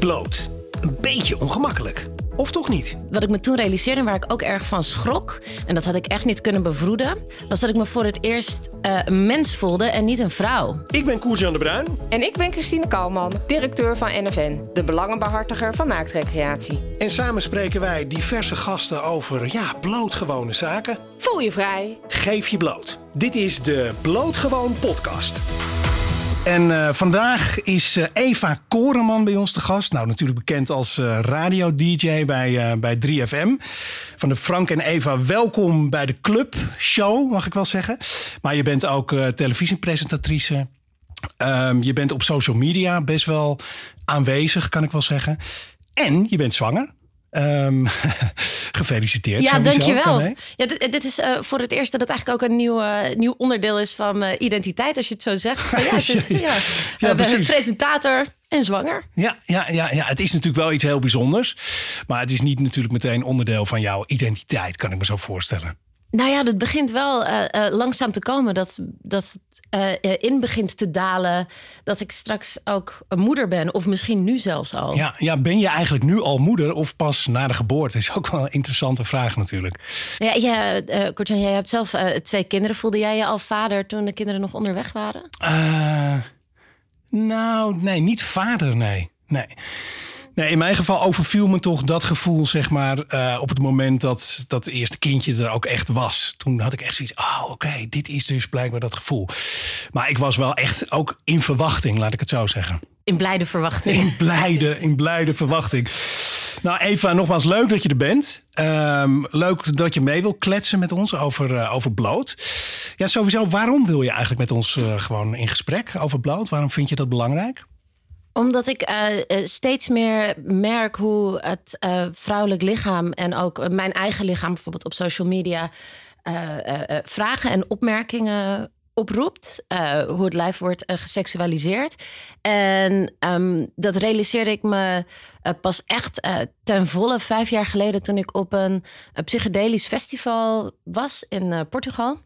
Bloot. Een beetje ongemakkelijk. Of toch niet? Wat ik me toen realiseerde en waar ik ook erg van schrok, en dat had ik echt niet kunnen bevroeden, was dat ik me voor het eerst eh, een mens voelde en niet een vrouw. Ik ben Koers-Jan de Bruin. En ik ben Christine Kalman, directeur van NFN, de belangenbehartiger van naaktrecreatie. En samen spreken wij diverse gasten over, ja, blootgewone zaken. Voel je vrij. Geef je bloot. Dit is de Blootgewoon podcast. En eh, vandaag is eh, Eva Koreman bij ons te gast. Nou, natuurlijk bekend als eh, radio-dj bij, bij 3FM. Van de Frank en Eva, welkom bij de Club Show, mag ik wel zeggen. Maar je bent ook televisiepresentatrice. Ehm, je bent op social media best wel aanwezig, kan ik wel zeggen. En je bent zwanger. Um, gefeliciteerd. Ja, dankjewel. Ja, dit, dit is uh, voor het eerst dat het eigenlijk ook een nieuw, uh, nieuw onderdeel is van mijn identiteit, als je het zo zegt. Maar ja, het is, ja, ja uh, presentator en zwanger. Ja, ja, ja, ja, het is natuurlijk wel iets heel bijzonders. Maar het is niet natuurlijk meteen onderdeel van jouw identiteit, kan ik me zo voorstellen. Nou ja, het begint wel uh, uh, langzaam te komen dat, dat het uh, in begint te dalen dat ik straks ook een moeder ben, of misschien nu zelfs al. Ja, ja, ben je eigenlijk nu al moeder of pas na de geboorte? Is ook wel een interessante vraag natuurlijk. Ja, ja Kortjan, jij hebt zelf twee kinderen. Voelde jij je al vader toen de kinderen nog onderweg waren? nou, nee, niet vader, nee. Nee. Nee, in mijn geval overviel me toch dat gevoel, zeg maar, uh, op het moment dat dat eerste kindje er ook echt was. Toen had ik echt zoiets, oh oké, dit is dus blijkbaar dat gevoel. Maar ik was wel echt ook in verwachting, laat ik het zo zeggen. In blijde verwachting. In blijde, in blijde verwachting. Nou, Eva, nogmaals leuk dat je er bent. Um, leuk dat je mee wil kletsen met ons over, uh, over bloot. Ja, sowieso, waarom wil je eigenlijk met ons uh, gewoon in gesprek over bloot? Waarom vind je dat belangrijk? Omdat ik uh, steeds meer merk hoe het uh, vrouwelijk lichaam en ook mijn eigen lichaam bijvoorbeeld op social media vragen en opmerkingen oproept. hoe het lijf wordt geseksualiseerd. En um, dat realiseerde ik me pas echt ten volle vijf jaar geleden toen ik op een psychedelisch festival was in Portugal.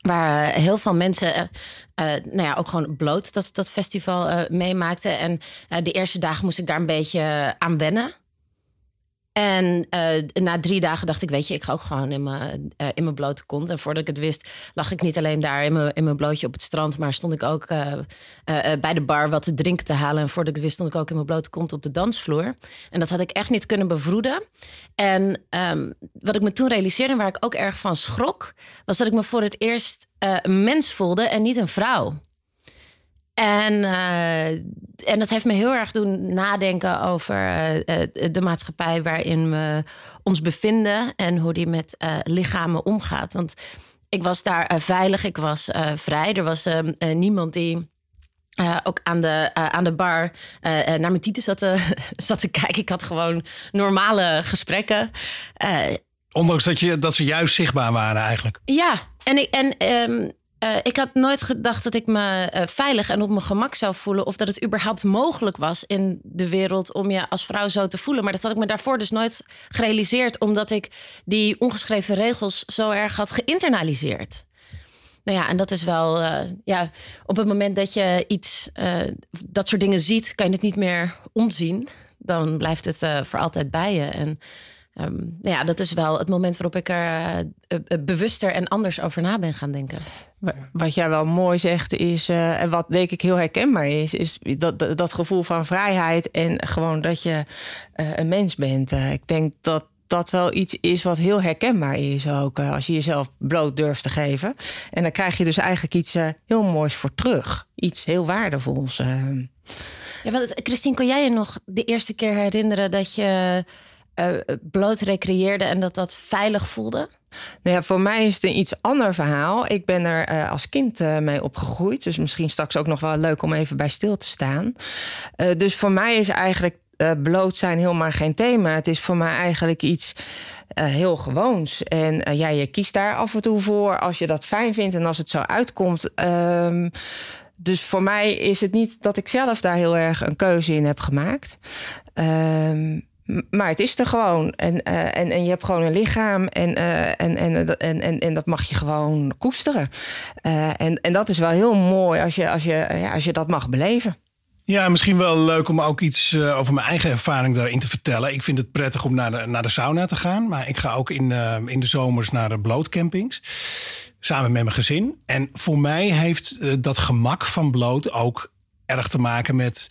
Waar uh, heel veel mensen, uh, nou ja, ook gewoon bloot dat, dat festival meemaakten. En de eerste dagen moest ik daar een beetje aan wennen. En uh, na drie dagen dacht ik, weet je, ik ga ook gewoon in mijn, uh, in mijn blote kont. En voordat ik het wist, lag ik niet alleen daar in mijn, in mijn blootje op het strand, maar stond ik ook uh, bij de bar wat te drinken te halen. En voordat ik het wist, stond ik ook in mijn blote kont op de dansvloer. En dat had ik echt niet kunnen bevroeden. En um, wat ik me toen realiseerde, en waar ik ook erg van schrok, was dat ik me voor het eerst een mens voelde en niet een vrouw. En, uh, en dat heeft me heel erg doen nadenken over uh, de maatschappij waarin we ons bevinden en hoe die met uh, lichamen omgaat. Want ik was daar veilig, ik was vrij. Er was ehm, niemand die. ook aan de, aan de bar naar mijn tieten zat te, zat te kijken. Ik had gewoon normale gesprekken. Ondanks dat, je, dat ze juist zichtbaar waren eigenlijk. Ja, en, ik, en um, uh, ik had nooit gedacht dat ik me uh, veilig en op mijn gemak zou voelen. Of dat het überhaupt mogelijk was in de wereld om je als vrouw zo te voelen. Maar dat had ik me daarvoor dus nooit gerealiseerd. Omdat ik die ongeschreven regels zo erg had geïnternaliseerd. Nou ja, en dat is wel, uh, ja, op het moment dat je iets, dat soort dingen ziet, kan je het niet meer ontzien. Dan blijft het voor altijd bij je. En um, nou ja, dat is wel het moment waarop ik er bewuster en anders over na ben gaan denken. Wat jij wel mooi zegt is, uh, en wat denk ik heel herkenbaar is, is dat, dat, dat gevoel van vrijheid en gewoon dat je uh, een mens bent. Uh, ik denk dat dat wel iets is wat heel herkenbaar is ook als je jezelf bloot durft te geven. En dan krijg je dus eigenlijk iets heel moois voor terug. Iets heel waardevols. Ja, wat, Christine, kon jij je nog de eerste keer herinneren dat je bloot recreëerde en dat dat veilig voelde? Nou ja, voor mij is het een iets ander verhaal. Ik ben er uh, als kind uh, mee opgegroeid. Dus misschien straks ook nog wel leuk om even bij stil te staan. Uh, dus voor mij is eigenlijk bloot zijn helemaal geen thema. Het is voor mij eigenlijk iets heel gewoons. En ja, je kiest daar af en toe voor als je dat fijn vindt en als het zo uitkomt. Um, dus voor mij is het niet dat ik zelf daar heel erg een keuze in heb gemaakt. Um, maar het is er gewoon. En, uh, en, en je hebt gewoon een lichaam. En, uh, en, en, en, en, en dat mag je gewoon koesteren. En, en dat is wel heel mooi als je, als je, ja, als je dat mag beleven. Ja, misschien wel leuk om ook iets over mijn eigen ervaring daarin te vertellen. Ik vind het prettig om naar de, naar de sauna te gaan. Maar ik ga ook in, in de zomers naar de blootcampings. Samen met mijn gezin. En voor mij heeft dat gemak van bloot ook erg te maken met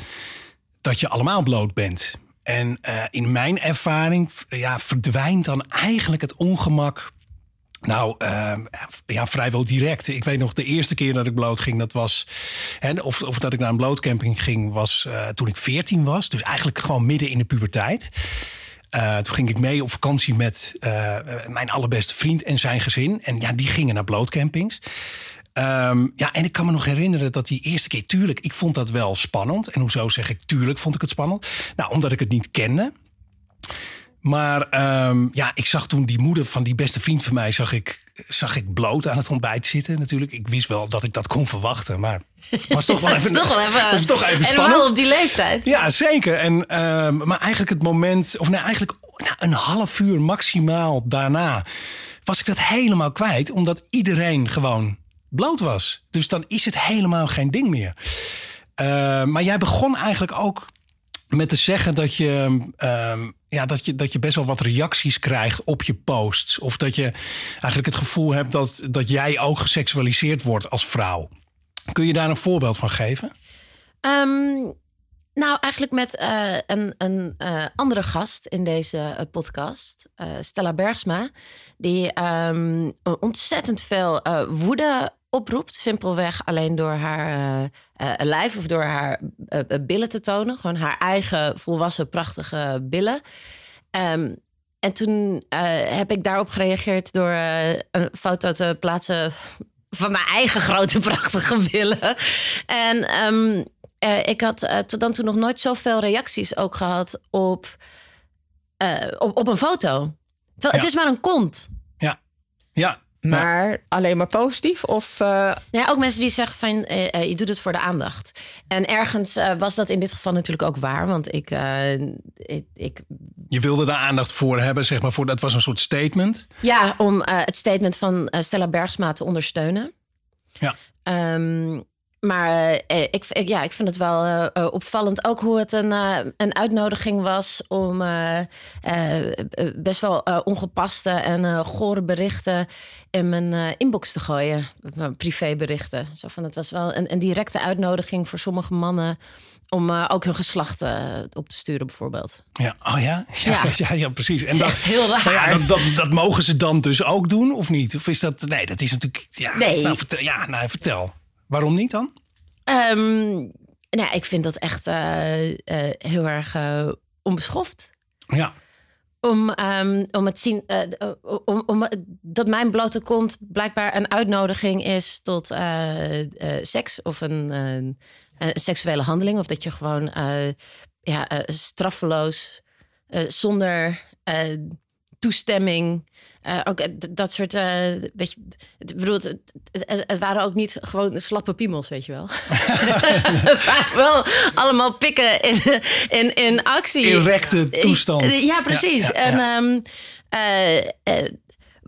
dat je allemaal bloot bent. En in mijn ervaring ja, verdwijnt dan eigenlijk het ongemak nou, uh, ja, vrijwel direct. Ik weet nog, de eerste keer dat ik bloot ging, dat was. Of, of dat ik naar een blootcamping ging, was uh, toen ik 14 was. Dus eigenlijk gewoon midden in de puberteit. Toen ging ik mee op vakantie met mijn allerbeste vriend en zijn gezin. En ja, die gingen naar blootcampings. Um, ja, en ik kan me nog herinneren dat die eerste keer, tuurlijk, ik vond dat wel spannend. En hoezo zeg ik tuurlijk vond ik het spannend? Nou, omdat ik het niet kende. Maar um, ja, ik zag toen die moeder van die beste vriend van mij, zag ik, zag ik bloot aan het ontbijt zitten natuurlijk. Ik wist wel dat ik dat kon verwachten, maar was toch wel even, toch wel even, was toch even spannend. En op die leeftijd. Ja, zeker. En, um, maar eigenlijk het moment, of nee, eigenlijk nou, een half uur maximaal daarna, was ik dat helemaal kwijt, omdat iedereen gewoon bloot was. Dus dan is het helemaal geen ding meer. Uh, maar jij begon eigenlijk ook met te zeggen dat je, um, ja, dat, je, dat je best wel wat reacties krijgt op je posts. Of dat je eigenlijk het gevoel hebt dat, dat jij ook geseksualiseerd wordt als vrouw. Kun je daar een voorbeeld van geven? Um, nou, eigenlijk met uh, een, een uh, andere gast in deze podcast, Stella Bergsma, die um, ontzettend veel woede oproept. Simpelweg alleen door haar uh, lijf of door haar uh, billen te tonen. Gewoon haar eigen volwassen prachtige billen. Um, en toen heb ik daarop gereageerd door een foto te plaatsen van mijn eigen grote prachtige billen. En um, ik had tot dan toe nog nooit zoveel reacties ook gehad op, op, op, een foto. Terwijl ja. het is maar een kont. Ja, ja. Maar alleen maar positief? Of, uh... Ja, ook mensen die zeggen van uh, uh, je doet het voor de aandacht. En ergens was dat in dit geval natuurlijk ook waar. Want ik, ik, ik, Je wilde daar aandacht voor hebben, zeg maar. Voor, dat was een soort statement. Ja, om het statement van Stella Bergsma te ondersteunen. Ja. Um, maar uh, ik, ik, ja, ik vind het wel uh, opvallend. Ook hoe het een, uh, een uitnodiging was om best wel ongepaste en gore berichten in mijn inbox te gooien. Privéberichten. Zo van, het was wel een, een directe uitnodiging voor sommige mannen om ook hun geslacht op te sturen, bijvoorbeeld. Ja, oh ja? Ja, ja. ja, ja precies. En dat is echt heel raar. Nou ja, dat, dat, dat, mogen ze dan dus ook doen, of niet? Of is dat... Nee, dat is natuurlijk... Ja, nee. Nou, vertel, ja, nou, vertel. Waarom niet dan? Um, nou, ik vind dat echt uh, uh, heel erg uh, onbeschoft. Ja. Om, um, om het zien, om, om, dat mijn blote kont blijkbaar een uitnodiging is tot seks of een, een, seksuele handeling. Of dat je gewoon ja, straffeloos, zonder toestemming uh, ook eh, dat soort, uh, weet je, het, bedoel, het, het, het, waren ook niet gewoon slappe piemels, weet je wel. het waren wel allemaal pikken in, in, in actie. Erecte toestand. Ja, precies. Ja, ja, ja. En um,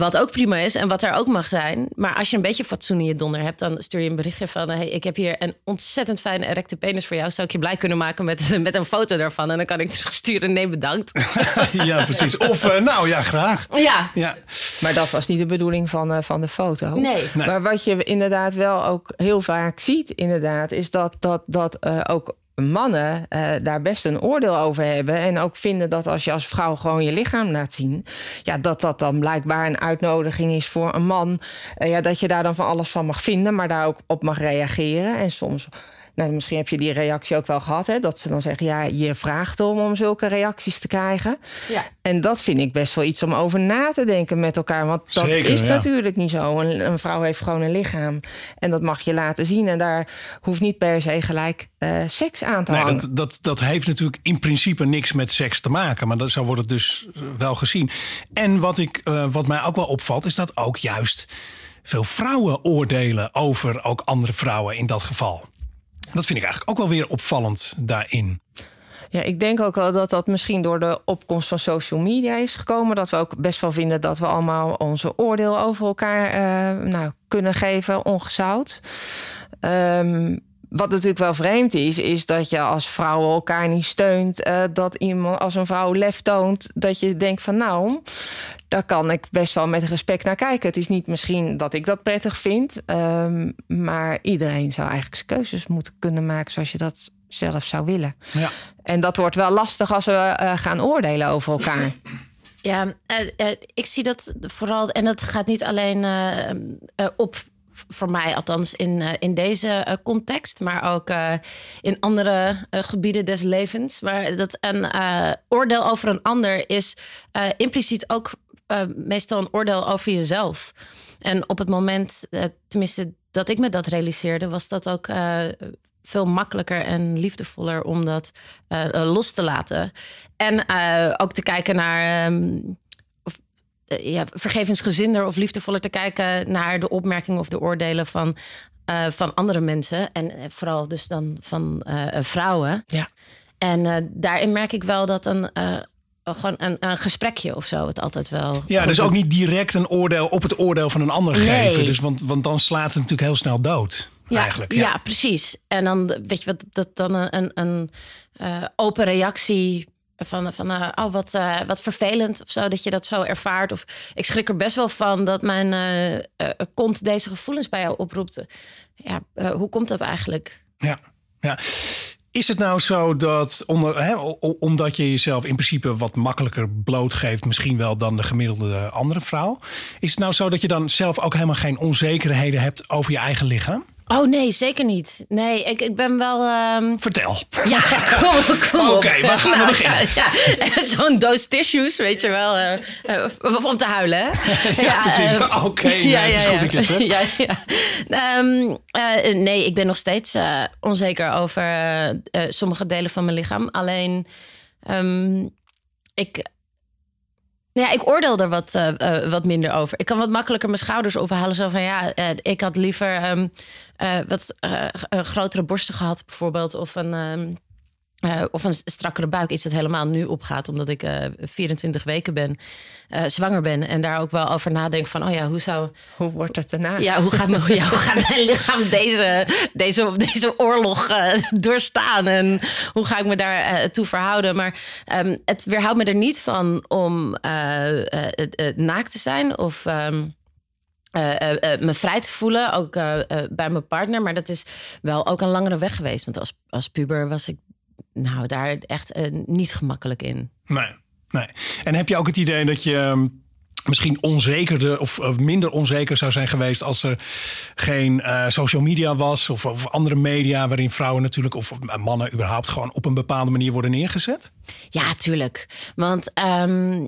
wat ook prima is en wat er ook mag zijn. Maar als je een beetje fatsoen in je donder hebt, dan stuur je een berichtje van: hey, ik heb hier een ontzettend fijne erecte penis voor jou. Zou ik je blij kunnen maken met, met een foto daarvan? En dan kan ik terugsturen: nee, bedankt. ja, precies. Of uh, nou ja, graag. Ja. ja. Maar dat was niet de bedoeling van, uh, van de foto. Nee. nee. Maar wat je inderdaad wel ook heel vaak ziet, inderdaad, is dat, dat, dat uh, ook mannen uh, daar best een oordeel over hebben. En ook vinden dat als je als vrouw gewoon je lichaam laat zien. Ja, dat dat dan blijkbaar een uitnodiging is voor een man. Uh, ja, dat je daar dan van alles van mag vinden, maar daar ook op mag reageren. En soms. Nou, misschien heb je die reactie ook wel gehad, hè? dat ze dan zeggen: ja, je vraagt om om zulke reacties te krijgen. Ja. En dat vind ik best wel iets om over na te denken met elkaar. Want dat Zeker, is ja. natuurlijk niet zo. Een, een, vrouw heeft gewoon een lichaam. En dat mag je laten zien. En daar hoeft niet per se gelijk uh, seks aan te nee, hangen. Dat, dat, dat heeft natuurlijk in principe niks met seks te maken. Maar dat, zo wordt het dus wel gezien. En wat, ik, uh, wat mij ook wel opvalt, is dat ook juist veel vrouwen oordelen over ook andere vrouwen in dat geval. Dat vind ik eigenlijk ook wel weer opvallend daarin. Ja, ik denk ook wel dat dat misschien door de opkomst van social media is gekomen. Dat we ook best wel vinden dat we allemaal onze oordeel over elkaar uh, nou, kunnen geven, ongezout. Um, wat natuurlijk wel vreemd is, is dat je als vrouwen elkaar niet steunt. Uh, dat iemand als een vrouw lef toont, dat je denkt van nou, daar kan ik best wel met respect naar kijken. Het is niet misschien dat ik dat prettig vind, um, maar iedereen zou eigenlijk zijn keuzes moeten kunnen maken zoals je dat zelf zou willen. Ja. En dat wordt wel lastig als we uh, gaan oordelen over elkaar. Ja, uh, ik zie dat vooral, en dat gaat niet alleen op voor mij althans in, in deze context, maar ook in andere gebieden des levens. Maar dat een oordeel over een ander is impliciet ook meestal een oordeel over jezelf. En op het moment, tenminste dat ik me dat realiseerde, was dat ook veel makkelijker en liefdevoller om dat los te laten. En ook te kijken naar. Uh, ja, vergevingsgezinder of liefdevoller te kijken naar de opmerkingen of de oordelen van, van andere mensen. En vooral dus dan van vrouwen. Ja. En daarin merk ik wel dat een gewoon een, een, gesprekje of zo het altijd wel. Ja, dus ook niet direct een oordeel op het oordeel van een ander nee. geven. Dus want, want dan slaat het natuurlijk heel snel dood ja, eigenlijk. Ja. precies. En dan weet je wat, dat dan een, een uh, open reactie van, van uh, oh, wat, uh, wat vervelend of zo, dat je dat zo ervaart. Of ik schrik er best wel van dat mijn kont deze gevoelens bij jou oproept. Ja, hoe komt dat eigenlijk? Ja, ja. Is het nou zo dat, onder, hè, omdat je jezelf in principe wat makkelijker blootgeeft, misschien wel dan de gemiddelde andere vrouw, is het nou zo dat je dan zelf ook helemaal geen onzekerheden hebt over je eigen lichaam? Oh nee, zeker niet. Nee, ik, ik ben wel. Um... Vertel. Ja, kom, kom Oké, okay, waar gaan we nou, beginnen? Ja, ja. Zo'n doos tissues, weet je wel. Uh, om te huilen, hè? ja, precies. Uh, Oké, okay, ja, nee, het is goed dat je het. Um, nee, ik ben nog steeds onzeker over sommige delen van mijn lichaam. Alleen, um, ik ja, ik oordeel er wat, uh, wat minder over. Ik kan wat makkelijker mijn schouders ophalen. Zo van ja, uh, ik had liever um, wat grotere borsten gehad, bijvoorbeeld. Of een. Um, uh, of een strakkere buik is het helemaal nu opgaat, omdat ik uh, 24 weken ben, uh, zwanger ben. En daar ook wel over nadenk van, oh ja, hoe zou... Hoe wordt het daarna? Ja, hoe gaat, mijn, ja, hoe gaat mijn lichaam deze, deze, deze oorlog doorstaan? En hoe ga ik me daar toe verhouden? Maar um, het weerhoudt me er niet van om naakt te zijn of... Um, uh, uh, uh, me vrij te voelen, ook bij mijn partner. Maar dat is wel ook een langere weg geweest. Want als, als puber was ik nou, daar echt niet gemakkelijk in. Nee, nee. En heb je ook het idee dat je ehm, misschien onzekerder of, minder onzeker zou zijn geweest als er geen social media was of, of, andere media waarin vrouwen natuurlijk of mannen überhaupt gewoon op een bepaalde manier worden neergezet? Ja, tuurlijk. Want um,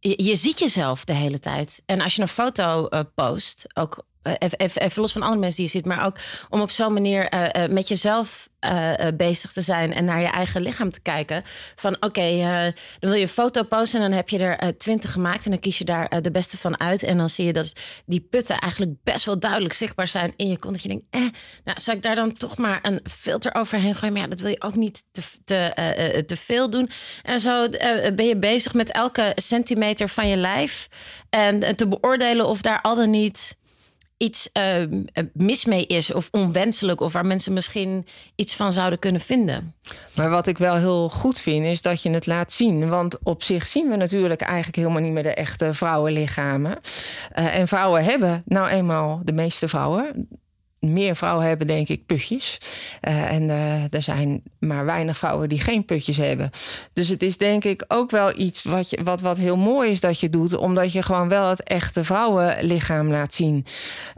je, ziet jezelf de hele tijd. En als je een foto post, ook even, even, los van andere mensen die je ziet, maar ook om op zo'n manier uh, uh, met jezelf bezig te zijn en naar je eigen lichaam te kijken. Van oké, dan wil je een foto posten en dan heb je er twintig gemaakt en dan kies je daar de beste van uit. En dan zie je dat die putten eigenlijk best wel duidelijk zichtbaar zijn in je kont. Dat je denkt, eh, nou zou ik daar dan toch maar een filter overheen gooien? Maar ja, dat wil je ook niet te, te, te veel doen. En zo ben je bezig met elke centimeter van je lijf en te beoordelen of daar al dan niet iets uh, mis mee is of onwenselijk of waar mensen misschien iets van zouden kunnen vinden. Maar wat ik wel heel goed vind is dat je het laat zien. Want op zich zien we natuurlijk eigenlijk helemaal niet meer de echte vrouwenlichamen. Uh, en vrouwen hebben nou eenmaal, de meeste vrouwen, meer vrouwen hebben, denk ik, putjes. Uh, en uh, er zijn maar weinig vrouwen die geen putjes hebben. Dus het is denk ik ook wel iets wat, je, wat, wat heel mooi is dat je doet, omdat je gewoon wel het echte vrouwenlichaam laat zien.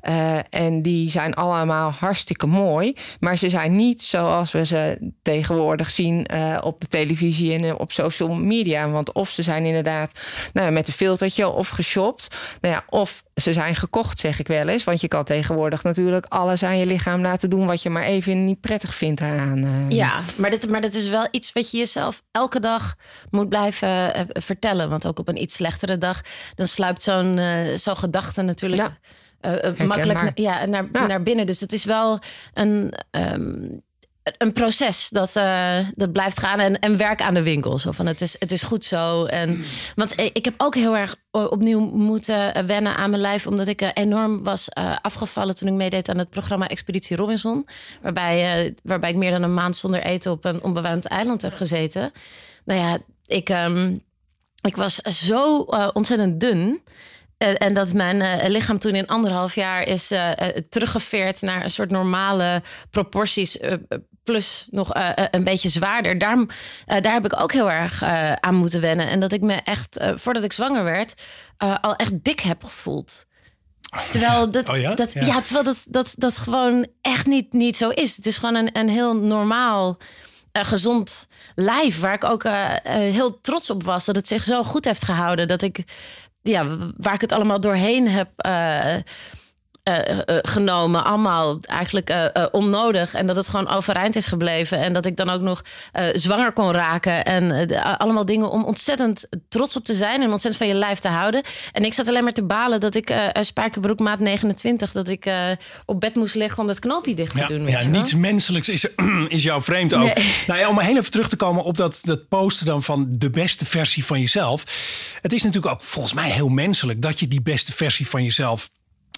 Uh, en die zijn allemaal hartstikke mooi, maar ze zijn niet zoals we ze tegenwoordig zien op de televisie en op social media. Want of ze zijn inderdaad nou, met een filtertje of geshopt, nou ja, of ze zijn gekocht, zeg ik wel eens. Want je kan tegenwoordig natuurlijk alles aan je lichaam laten doen wat je maar even niet prettig vindt aan. Uh... Ja, maar dit, maar dat is wel iets wat je jezelf elke dag moet blijven uh, vertellen. Want ook op een iets slechtere dag, dan sluipt zo'n uh, zo'n gedachte natuurlijk. Ja. makkelijk ja, naar, ja. naar binnen. Dus het is wel een. Um, een proces dat, uh, dat blijft gaan en, en werk aan de winkel. Zo van het is, het is goed zo. En, want ik heb ook heel erg opnieuw moeten wennen aan mijn lijf, omdat ik enorm was afgevallen toen ik meedeed aan het programma Expeditie Robinson. Waarbij, waarbij ik meer dan een maand zonder eten op een onbewoond eiland heb gezeten. Nou ja, ik, um, ik was zo ontzettend dun. En dat mijn lichaam toen in anderhalf jaar is teruggeveerd naar een soort normale proporties plus nog uh, een beetje zwaarder. Daar, uh, daar heb ik ook heel erg uh, aan moeten wennen. En dat ik me echt, voordat ik zwanger werd, al echt dik heb gevoeld. Terwijl dat, oh ja? Dat, ja. terwijl dat, dat, dat gewoon echt niet, niet zo is. Het is gewoon een, een heel normaal, gezond lijf. Waar ik ook heel trots op was. Dat het zich zo goed heeft gehouden. Dat ik, ja, waar ik het allemaal doorheen heb uh, uh, genomen. Allemaal eigenlijk onnodig. En dat het gewoon overeind is gebleven. En dat ik dan ook nog zwanger kon raken. En allemaal dingen om ontzettend trots op te zijn. En ontzettend van je lijf te houden. En ik zat alleen maar te balen dat ik spijkerbroek maat 29... dat ik op bed moest liggen om dat knoopje dicht te ja, doen. Ja, niets menselijks is, is jouw vreemd ook. Nou ja, om heel even terug te komen op dat, dat posten dan van de beste versie van jezelf. Het is natuurlijk ook volgens mij heel menselijk... dat je die beste versie van jezelf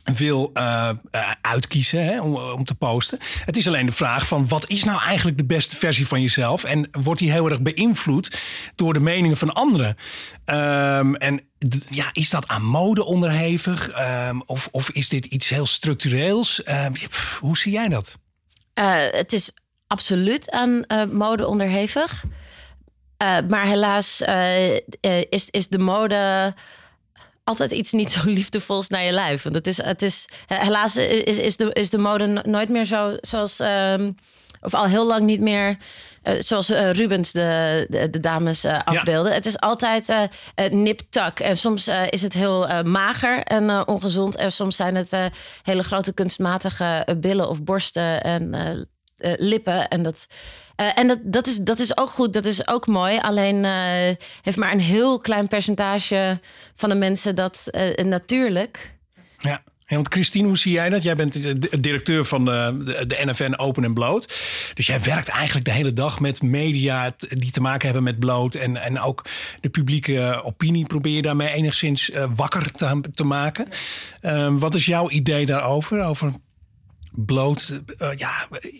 wil uh, uitkiezen hè, om, om te posten. Het is alleen de vraag van wat is nou eigenlijk de beste versie van jezelf? En wordt die heel erg beïnvloed door de meningen van anderen? Um, en ja, is dat aan mode onderhevig? Um, of, of is dit iets heel structureels? Pff, hoe zie jij dat? Het is absoluut aan mode onderhevig. maar helaas is, is de mode altijd iets niet zo liefdevols naar je lijf. Want het is, het is helaas is, is, de, is de mode nooit meer zo zoals. Um, of al heel lang niet meer. Uh, zoals uh, Rubens de, de, de dames uh, afbeelden. Ja. Het is altijd nip-tak. En soms is het heel mager en ongezond. En soms zijn het hele grote kunstmatige billen of borsten en lippen. En dat uh, en dat, dat, is, dat is ook goed, dat is ook mooi. Alleen uh, heeft maar een heel klein percentage van de mensen dat uh, natuurlijk. Ja. Ja, want Christine, hoe zie jij dat? Jij bent de directeur van de, de NFN Open en Bloot. Dus jij werkt eigenlijk de hele dag met media die te maken hebben met bloot. En, en ook de publieke opinie probeer je daarmee enigszins wakker te, te maken. Ehm, wat is jouw idee daarover? Over bloot uh, ja,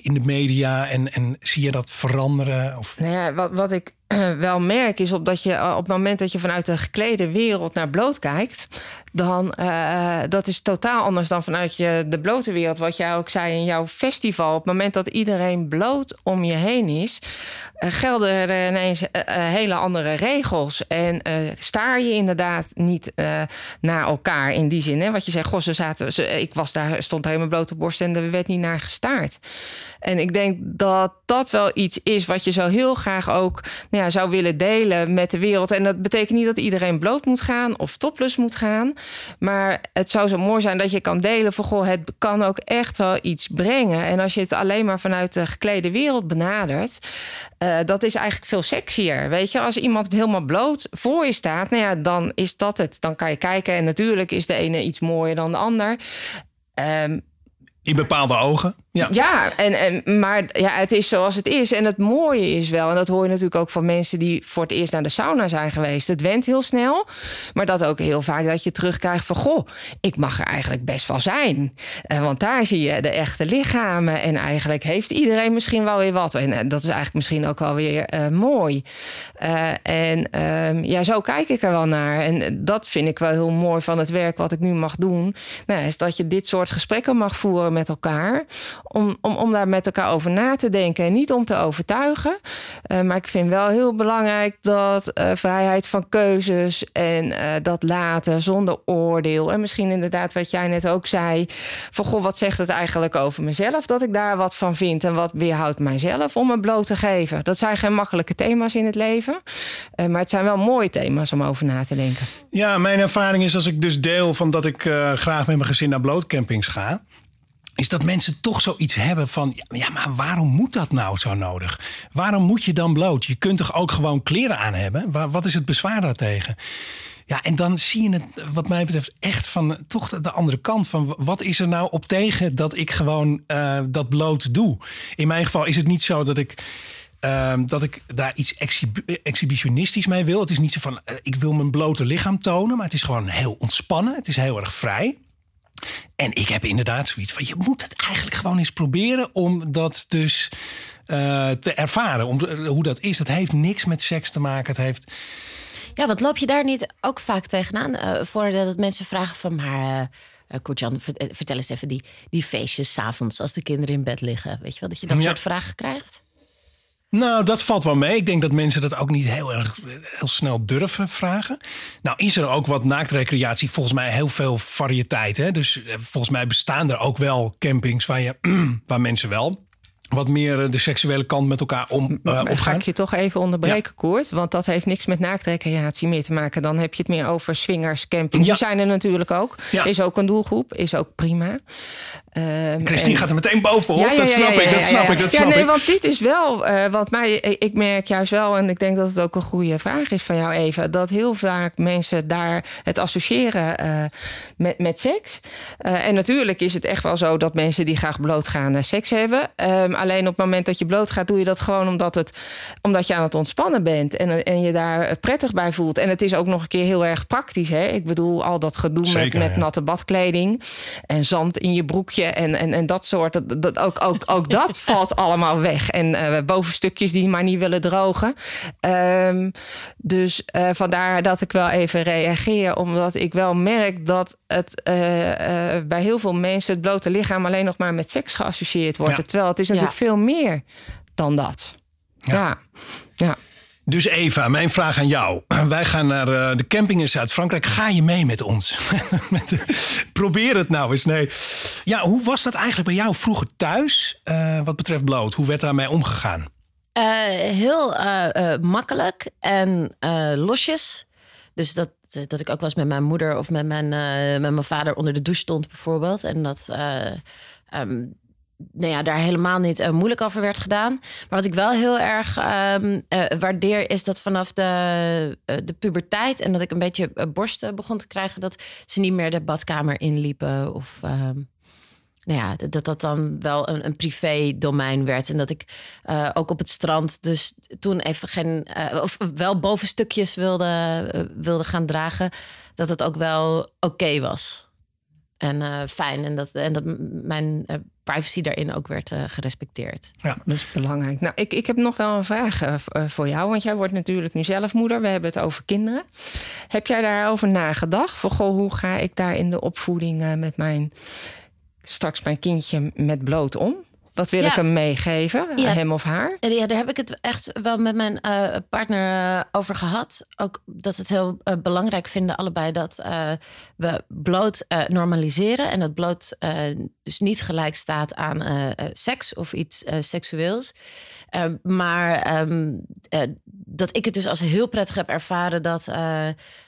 in de media en, en zie je dat veranderen? Of? Nou ja, wat, wat ik wel merk is op dat je op het moment dat je vanuit de geklede wereld naar bloot kijkt, dan uh, dat is totaal anders dan vanuit je, de blote wereld. Wat jij ook zei in jouw festival. Op het moment dat iedereen bloot om je heen is, gelden er ineens hele andere regels. En staar je inderdaad niet naar elkaar in die zin. Hè? Wat je zegt, goh, ze zaten, ik was daar, stond helemaal blote borst en er werd niet naar gestaard. En ik denk dat dat wel iets is wat je zo heel graag ook nou ja, zou willen delen met de wereld. En dat betekent niet dat iedereen bloot moet gaan of topless moet gaan. Maar het zou zo mooi zijn dat je kan delen van goh, het kan ook echt wel iets brengen. En als je het alleen maar vanuit de geklede wereld benadert, uh, dat is eigenlijk veel sexier. Weet je, als iemand helemaal bloot voor je staat, nou ja, dan is dat het. Dan kan je kijken en natuurlijk is de ene iets mooier dan de ander. Um, in bepaalde ogen. Ja, ja en, en, maar ja, het is zoals het is. En het mooie is wel, en dat hoor je natuurlijk ook van mensen die voor het eerst naar de sauna zijn geweest. Het went heel snel, maar dat ook heel vaak dat je terugkrijgt van goh, ik mag er eigenlijk best wel zijn. Uh, want daar zie je de echte lichamen en eigenlijk heeft iedereen misschien wel weer wat. En uh, dat is eigenlijk misschien ook wel weer uh, mooi. en ehm, ja, zo kijk ik er wel naar. En dat vind ik wel heel mooi van het werk wat ik nu mag doen. Nou, is dat je dit soort gesprekken mag voeren met elkaar om, om, om daar met elkaar over na te denken en niet om te overtuigen. Uh, maar ik vind wel heel belangrijk dat uh, vrijheid van keuzes en uh, dat laten zonder oordeel. En misschien inderdaad wat jij net ook zei: van goh, wat zegt het eigenlijk over mezelf dat ik daar wat van vind en wat weerhoudt mijzelf om me bloot te geven? Dat zijn geen makkelijke thema's in het leven, maar het zijn wel mooie thema's om over na te denken. Ja, mijn ervaring is als ik dus deel van dat ik graag met mijn gezin naar blootcampings ga is dat mensen toch zoiets hebben van... ja, maar waarom moet dat nou zo nodig? Waarom moet je dan bloot? Je kunt toch ook gewoon kleren aan hebben? Wat is het bezwaar daartegen? Ja, en dan zie je het, wat mij betreft, echt van toch de andere kant. Van wat is er nou op tegen dat ik gewoon uh, dat bloot doe? In mijn geval is het niet zo dat ik. Uh, dat ik daar iets exhibitionistisch mee wil. Het is niet zo van, uh, ik wil mijn blote lichaam tonen, maar het is gewoon heel ontspannen. Het is heel erg vrij. En ik heb inderdaad zoiets van, je moet het eigenlijk gewoon eens proberen om dat dus uh, te ervaren. Om, hoe dat is, dat heeft niks met seks te maken. Het heeft ja, wat loop je daar niet ook vaak tegenaan? Uh, voordat mensen vragen van, maar uh, Koetjan, vertel eens even die, die feestjes s'avonds als de kinderen in bed liggen. Weet je wel, dat je dat soort vragen krijgt? Nou, dat valt wel mee. Ik denk dat mensen dat ook niet heel erg heel snel durven vragen. Nou, is er ook wat naaktrecreatie? Volgens mij heel veel variëteit. Hè? Dus volgens mij bestaan er ook wel campings waar, je, waar mensen wel wat meer eh, de seksuele kant met elkaar om, uh, Ga ik je toch even onderbreken, ja. Koert? Want dat heeft niks met naaktrecreatie meer te maken. Dan heb je het meer over swingers, campings. Die zijn er natuurlijk ook. Is ook een doelgroep, is ook prima. Um, Christine gaat er meteen bovenop. Ja, dat snap ik, dat snap ik, dat snap nee, want dit is wel uh, wat mij... Ik merk juist wel, en ik denk dat het ook een goede vraag is van jou even... dat heel vaak mensen daar het associëren uh, met, met seks. En natuurlijk is het echt wel zo dat mensen die graag bloot gaan seks hebben. Um, alleen op het moment dat je bloot gaat, doe je dat gewoon omdat, het, omdat je aan het ontspannen bent. En, en je daar prettig bij voelt. En het is ook nog een keer heel erg praktisch. Hè? Ik bedoel, al dat gedoe Zeker, met, met natte badkleding en zand in je broekje en, en, en dat soort. Dat, dat, ook, ook, ook dat valt allemaal weg. En uh, bovenstukjes die maar niet willen drogen. Um, dus uh, vandaar dat ik wel even reageer. Omdat ik wel merk dat het uh, bij heel veel mensen het blote lichaam alleen nog maar met seks geassocieerd wordt. Ja. Terwijl het is natuurlijk veel meer dan dat. ja. ja. ja. Dus Eva, mijn vraag aan jou. Wij gaan naar uh, de camping in Zuid-Frankrijk. Ga je mee met ons? met de, probeer het nou eens. Nee. Ja, hoe was dat eigenlijk bij jou vroeger thuis? Uh, wat betreft bloot. Hoe werd daarmee omgegaan? Uh, heel makkelijk en losjes. Dus dat, dat ik ook wel eens met mijn moeder of met mijn, met mijn vader onder de douche stond, bijvoorbeeld. En dat. Um, nou ja, daar helemaal niet uh, moeilijk over werd gedaan. Maar wat ik wel heel erg um, uh, waardeer, is dat vanaf de, uh, de puberteit en dat ik een beetje borsten begon te krijgen, dat ze niet meer de badkamer inliepen. Of um, nou ja, dat dat dan wel een, een privé domein werd. En dat ik ook op het strand, dus toen even geen, of wel bovenstukjes wilde, wilde gaan dragen, dat het ook wel oké was. En fijn. En dat, en dat mijn privacy daarin ook werd uh, gerespecteerd. Ja, dat is belangrijk. Nou, ik, ik heb nog wel een vraag uh, voor jou, want jij wordt natuurlijk nu zelf moeder. We hebben het over kinderen. Heb jij daarover nagedacht? Voor goh, hoe ga ik daar in de opvoeding uh, met mijn straks mijn kindje met bloot om? Wat wil ja. ik hem meegeven, ja. hem of haar? Ja, daar heb ik het echt wel met mijn uh, partner uh, over gehad. Ook dat het heel uh, belangrijk vinden, allebei, dat we bloot normaliseren. En dat bloot dus niet gelijk staat aan seks of iets seksueels. Ehm, maar um, dat ik het dus als heel prettig heb ervaren dat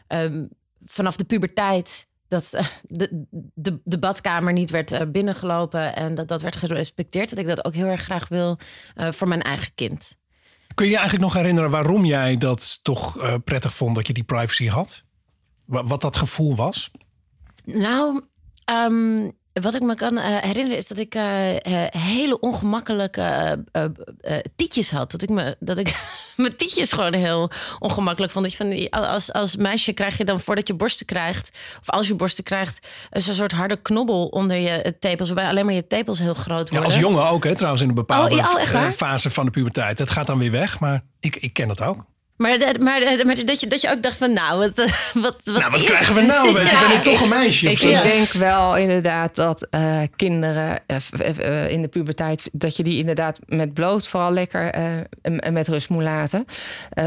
um, vanaf de puberteit dat uh, de, de, de, badkamer niet werd uh, binnengelopen en dat dat werd gerespecteerd. Dat ik dat ook heel erg graag wil uh, voor mijn eigen kind. Kun je je eigenlijk nog herinneren waarom jij dat toch prettig vond dat je die privacy had? Wat, wat dat gevoel was? Nou, um, wat ik me kan uh, herinneren is dat ik uh, hele ongemakkelijke tietjes had. Dat ik, me, dat ik mijn tietjes gewoon heel ongemakkelijk vond. Dat je van, als, als meisje krijg je dan voordat je borsten krijgt, of als je borsten krijgt, een soort harde knobbel onder je tepels, waarbij alleen maar je tepels heel groot worden. Ja, als jongen ook, hè, trouwens, in een bepaalde oh, ja, oh, fase van de puberteit. Het gaat dan weer weg, maar ik, ik ken dat ook. Maar, maar, maar, dat, je, dat je ook dacht van, nou, wat, wat, wat, nou, wat krijgen we nou? Ben, ja. ben ik toch een meisje? Ik, ik denk wel inderdaad dat uh, kinderen uh, uh, in de puberteit... dat je die inderdaad met bloot vooral lekker met rust moet laten.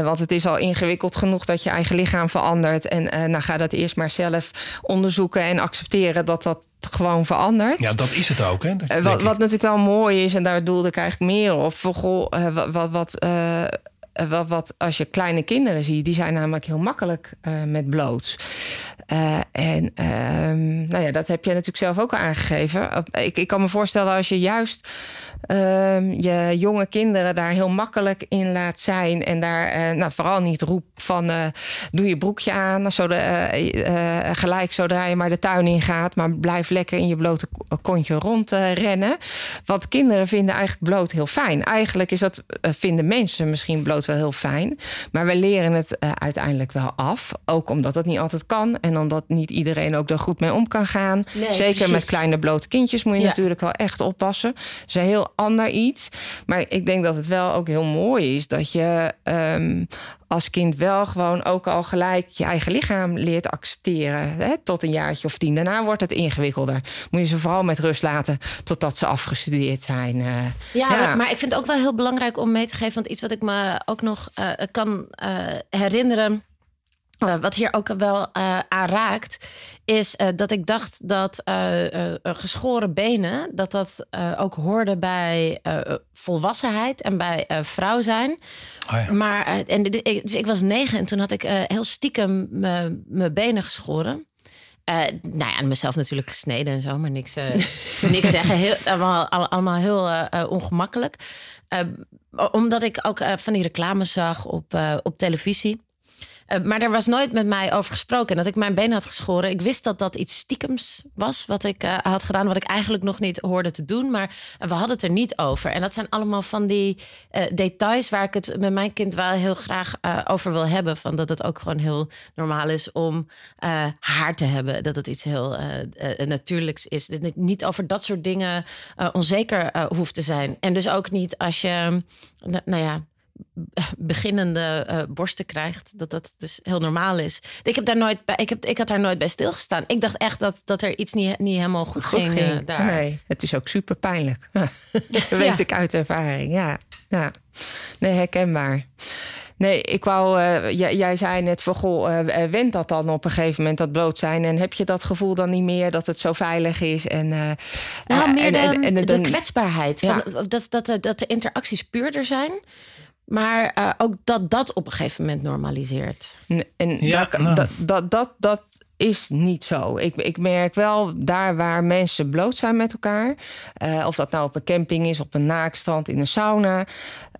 want het is al ingewikkeld genoeg dat je eigen lichaam verandert. En nou, ga dat eerst maar zelf onderzoeken en accepteren dat dat gewoon verandert. Ja, dat is het ook. Hè? wat, wat natuurlijk wel mooi is, en daar doelde ik eigenlijk meer op... Voor, goh, wat... wat wat, wat als je kleine kinderen ziet, die zijn namelijk heel makkelijk met bloot. en ehm, nou ja, dat heb je natuurlijk zelf ook al aangegeven. Ik, ik kan me voorstellen als je juist Ehm, je jonge kinderen daar heel makkelijk in laat zijn. En daar nou, vooral niet roep van doe je broekje aan. Zodra, uh, gelijk zodra je maar de tuin in gaat. Maar blijf lekker in je blote kontje rondrennen. Want kinderen vinden eigenlijk bloot heel fijn. Eigenlijk is dat, vinden mensen misschien bloot wel heel fijn. Maar we leren het uiteindelijk wel af. Ook omdat het niet altijd kan. En omdat niet iedereen ook er goed mee om kan gaan. Zeker met kleine blote kindjes moet je natuurlijk wel echt oppassen. Ze zijn heel ander iets. Maar ik denk dat het wel ook heel mooi is dat je um, als kind wel gewoon ook al gelijk je eigen lichaam leert accepteren. Hè, tot een jaartje of tien. Daarna wordt het ingewikkelder. Moet je ze vooral met rust laten totdat ze afgestudeerd zijn. Uh, ja, Maar, ik vind het ook wel heel belangrijk om mee te geven. Want iets wat ik me ook nog uh, kan uh, herinneren uh, wat hier ook wel uh, aan raakt, is uh, dat ik dacht dat geschoren benen, dat dat ook hoorde bij volwassenheid en bij vrouw zijn. Oh ja. Maar, en, dus ik was negen en toen had ik heel stiekem mijn benen geschoren. nou ja, mezelf natuurlijk gesneden en zo, maar niks, niks zeggen. Heel, allemaal, allemaal heel ongemakkelijk. omdat ik ook van die reclames zag op, op televisie. Eh, maar er was nooit met mij over gesproken. dat ik mijn been had geschoren. Ik wist dat dat iets stiekems was wat ik uh, had gedaan. Wat ik eigenlijk nog niet hoorde te doen. Maar we hadden het er niet over. En dat zijn allemaal van die uh, details waar ik het met mijn kind wel heel graag over wil hebben. Van dat het ook gewoon heel normaal is om haar te hebben. Dat het iets heel natuurlijks is. Dat het niet over dat soort dingen onzeker hoeft te zijn. En dus ook niet als je, nou ja beginnende uh, borsten krijgt. Dat dat dus heel normaal is. Ik heb daar nooit bij, ik, heb, ik had daar nooit bij stilgestaan. Ik dacht echt dat, dat er iets niet, niet helemaal goed, goed ging, ging. Uh, daar. Nee, het is ook super pijnlijk. dat weet ik uit ervaring. Ja, ja. Nee, herkenbaar. Nee, ik wou, uh, jij, jij, zei net van goh, uh, went dat dan op een gegeven moment dat bloot zijn? En heb je dat gevoel dan niet meer dat het zo veilig is? En, uh, nou, meer en, de, en, de kwetsbaarheid. Van, dat, dat, de, dat de interacties puurder zijn. Maar uh, ook dat dat op een gegeven moment normaliseert. En ja, dat, nou. dat, dat, dat, dat, is niet zo. Ik, ik merk wel daar waar mensen bloot zijn met elkaar. Uh, of dat nou op een camping is, op een naakstrand, in een sauna.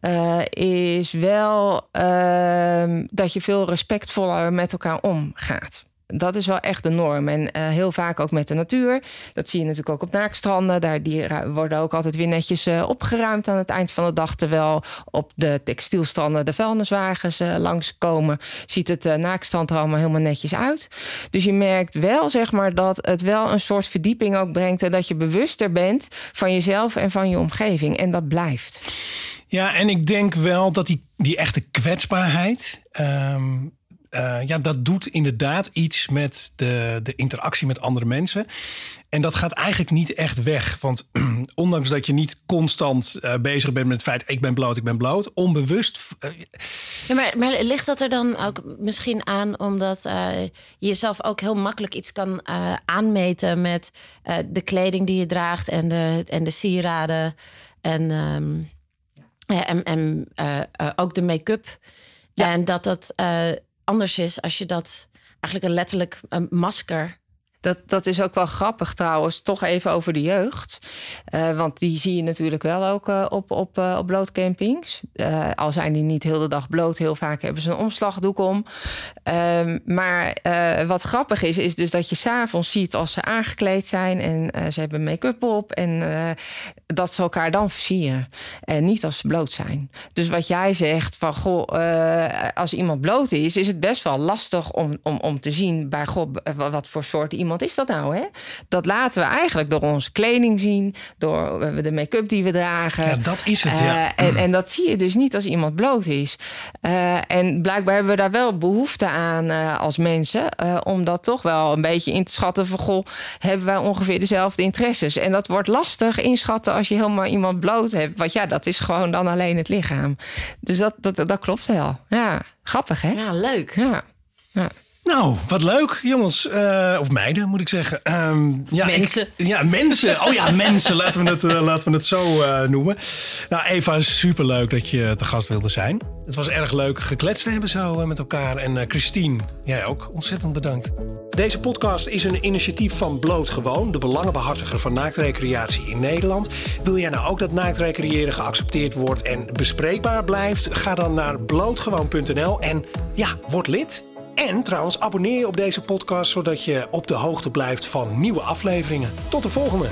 Uh, is wel uh, dat je veel respectvoller met elkaar omgaat dat is wel echt de norm. En uh, heel vaak ook met de natuur. Dat zie je natuurlijk ook op naakstranden. Daar die worden ook altijd weer netjes uh, opgeruimd aan het eind van de dag. Terwijl op de textielstranden de vuilniswagens uh, langskomen. Ziet het naakstrand er allemaal helemaal netjes uit. Dus je merkt wel zeg maar dat het wel een soort verdieping ook brengt. En dat je bewuster bent van jezelf en van je omgeving. En dat blijft. Ja, en ik denk wel dat die, die echte kwetsbaarheid. Um uh, ja, dat doet inderdaad iets met de, de interactie met andere mensen. En dat gaat eigenlijk niet echt weg. Want ondanks dat je niet constant uh, bezig bent met het feit... ik ben bloot, ik ben bloot, onbewust... Uh, ja, maar, maar, ligt dat er dan ook misschien aan... omdat je jezelf ook heel makkelijk iets kan aanmeten... met de kleding die je draagt en de, en de sieraden... en, um, en, en ook de make-up... Ja. En dat dat anders is als je dat eigenlijk een letterlijk een masker dat, dat is ook wel grappig trouwens, toch even over de jeugd. Uh, want die zie je natuurlijk wel ook uh, op, op, uh, op blootcampings. al zijn die niet heel de dag bloot, heel vaak hebben ze een omslagdoek om. Ehm, maar wat grappig is, is dus dat je s'avonds ziet als ze aangekleed zijn en ze hebben make-up op. En dat ze elkaar dan versieren. En niet als ze bloot zijn. Dus wat jij zegt van goh, als iemand bloot is, is het best wel lastig om, om, om te zien bij goh, wat voor soort iemand iemand is dat nou? Hè? Dat laten we eigenlijk door onze kleding zien, door de make-up die we dragen. Ja, dat is het. Ja. Uh, en, en dat zie je dus niet als iemand bloot is. Uh, en blijkbaar hebben we daar wel behoefte aan uh, als mensen, om dat toch wel een beetje in te schatten van goh, hebben wij ongeveer dezelfde interesses. En dat wordt lastig inschatten als je helemaal iemand bloot hebt. Want ja, dat is gewoon dan alleen het lichaam. Dus dat, dat, dat klopt wel. Ja, grappig hè? Ja, leuk. Ja. ja. Nou, wat leuk, jongens. Uh, of meiden, moet ik zeggen. Um, ja, mensen. Ik, ja, mensen. Oh ja, mensen. Laten we het, uh, laten we het zo uh, noemen. Nou, Eva, superleuk dat je te gast wilde zijn. Het was erg leuk gekletst te hebben zo met elkaar. En Christine, jij ook. Ontzettend bedankt. Deze podcast is een initiatief van Bloot Gewoon, de belangenbehartiger van naaktrecreatie in Nederland. Wil jij nou ook dat naaktrecreëren geaccepteerd wordt en bespreekbaar blijft? Ga dan naar blootgewoon.nl en ja, word lid. En trouwens, abonneer je op deze podcast zodat je op de hoogte blijft van nieuwe afleveringen. Tot de volgende!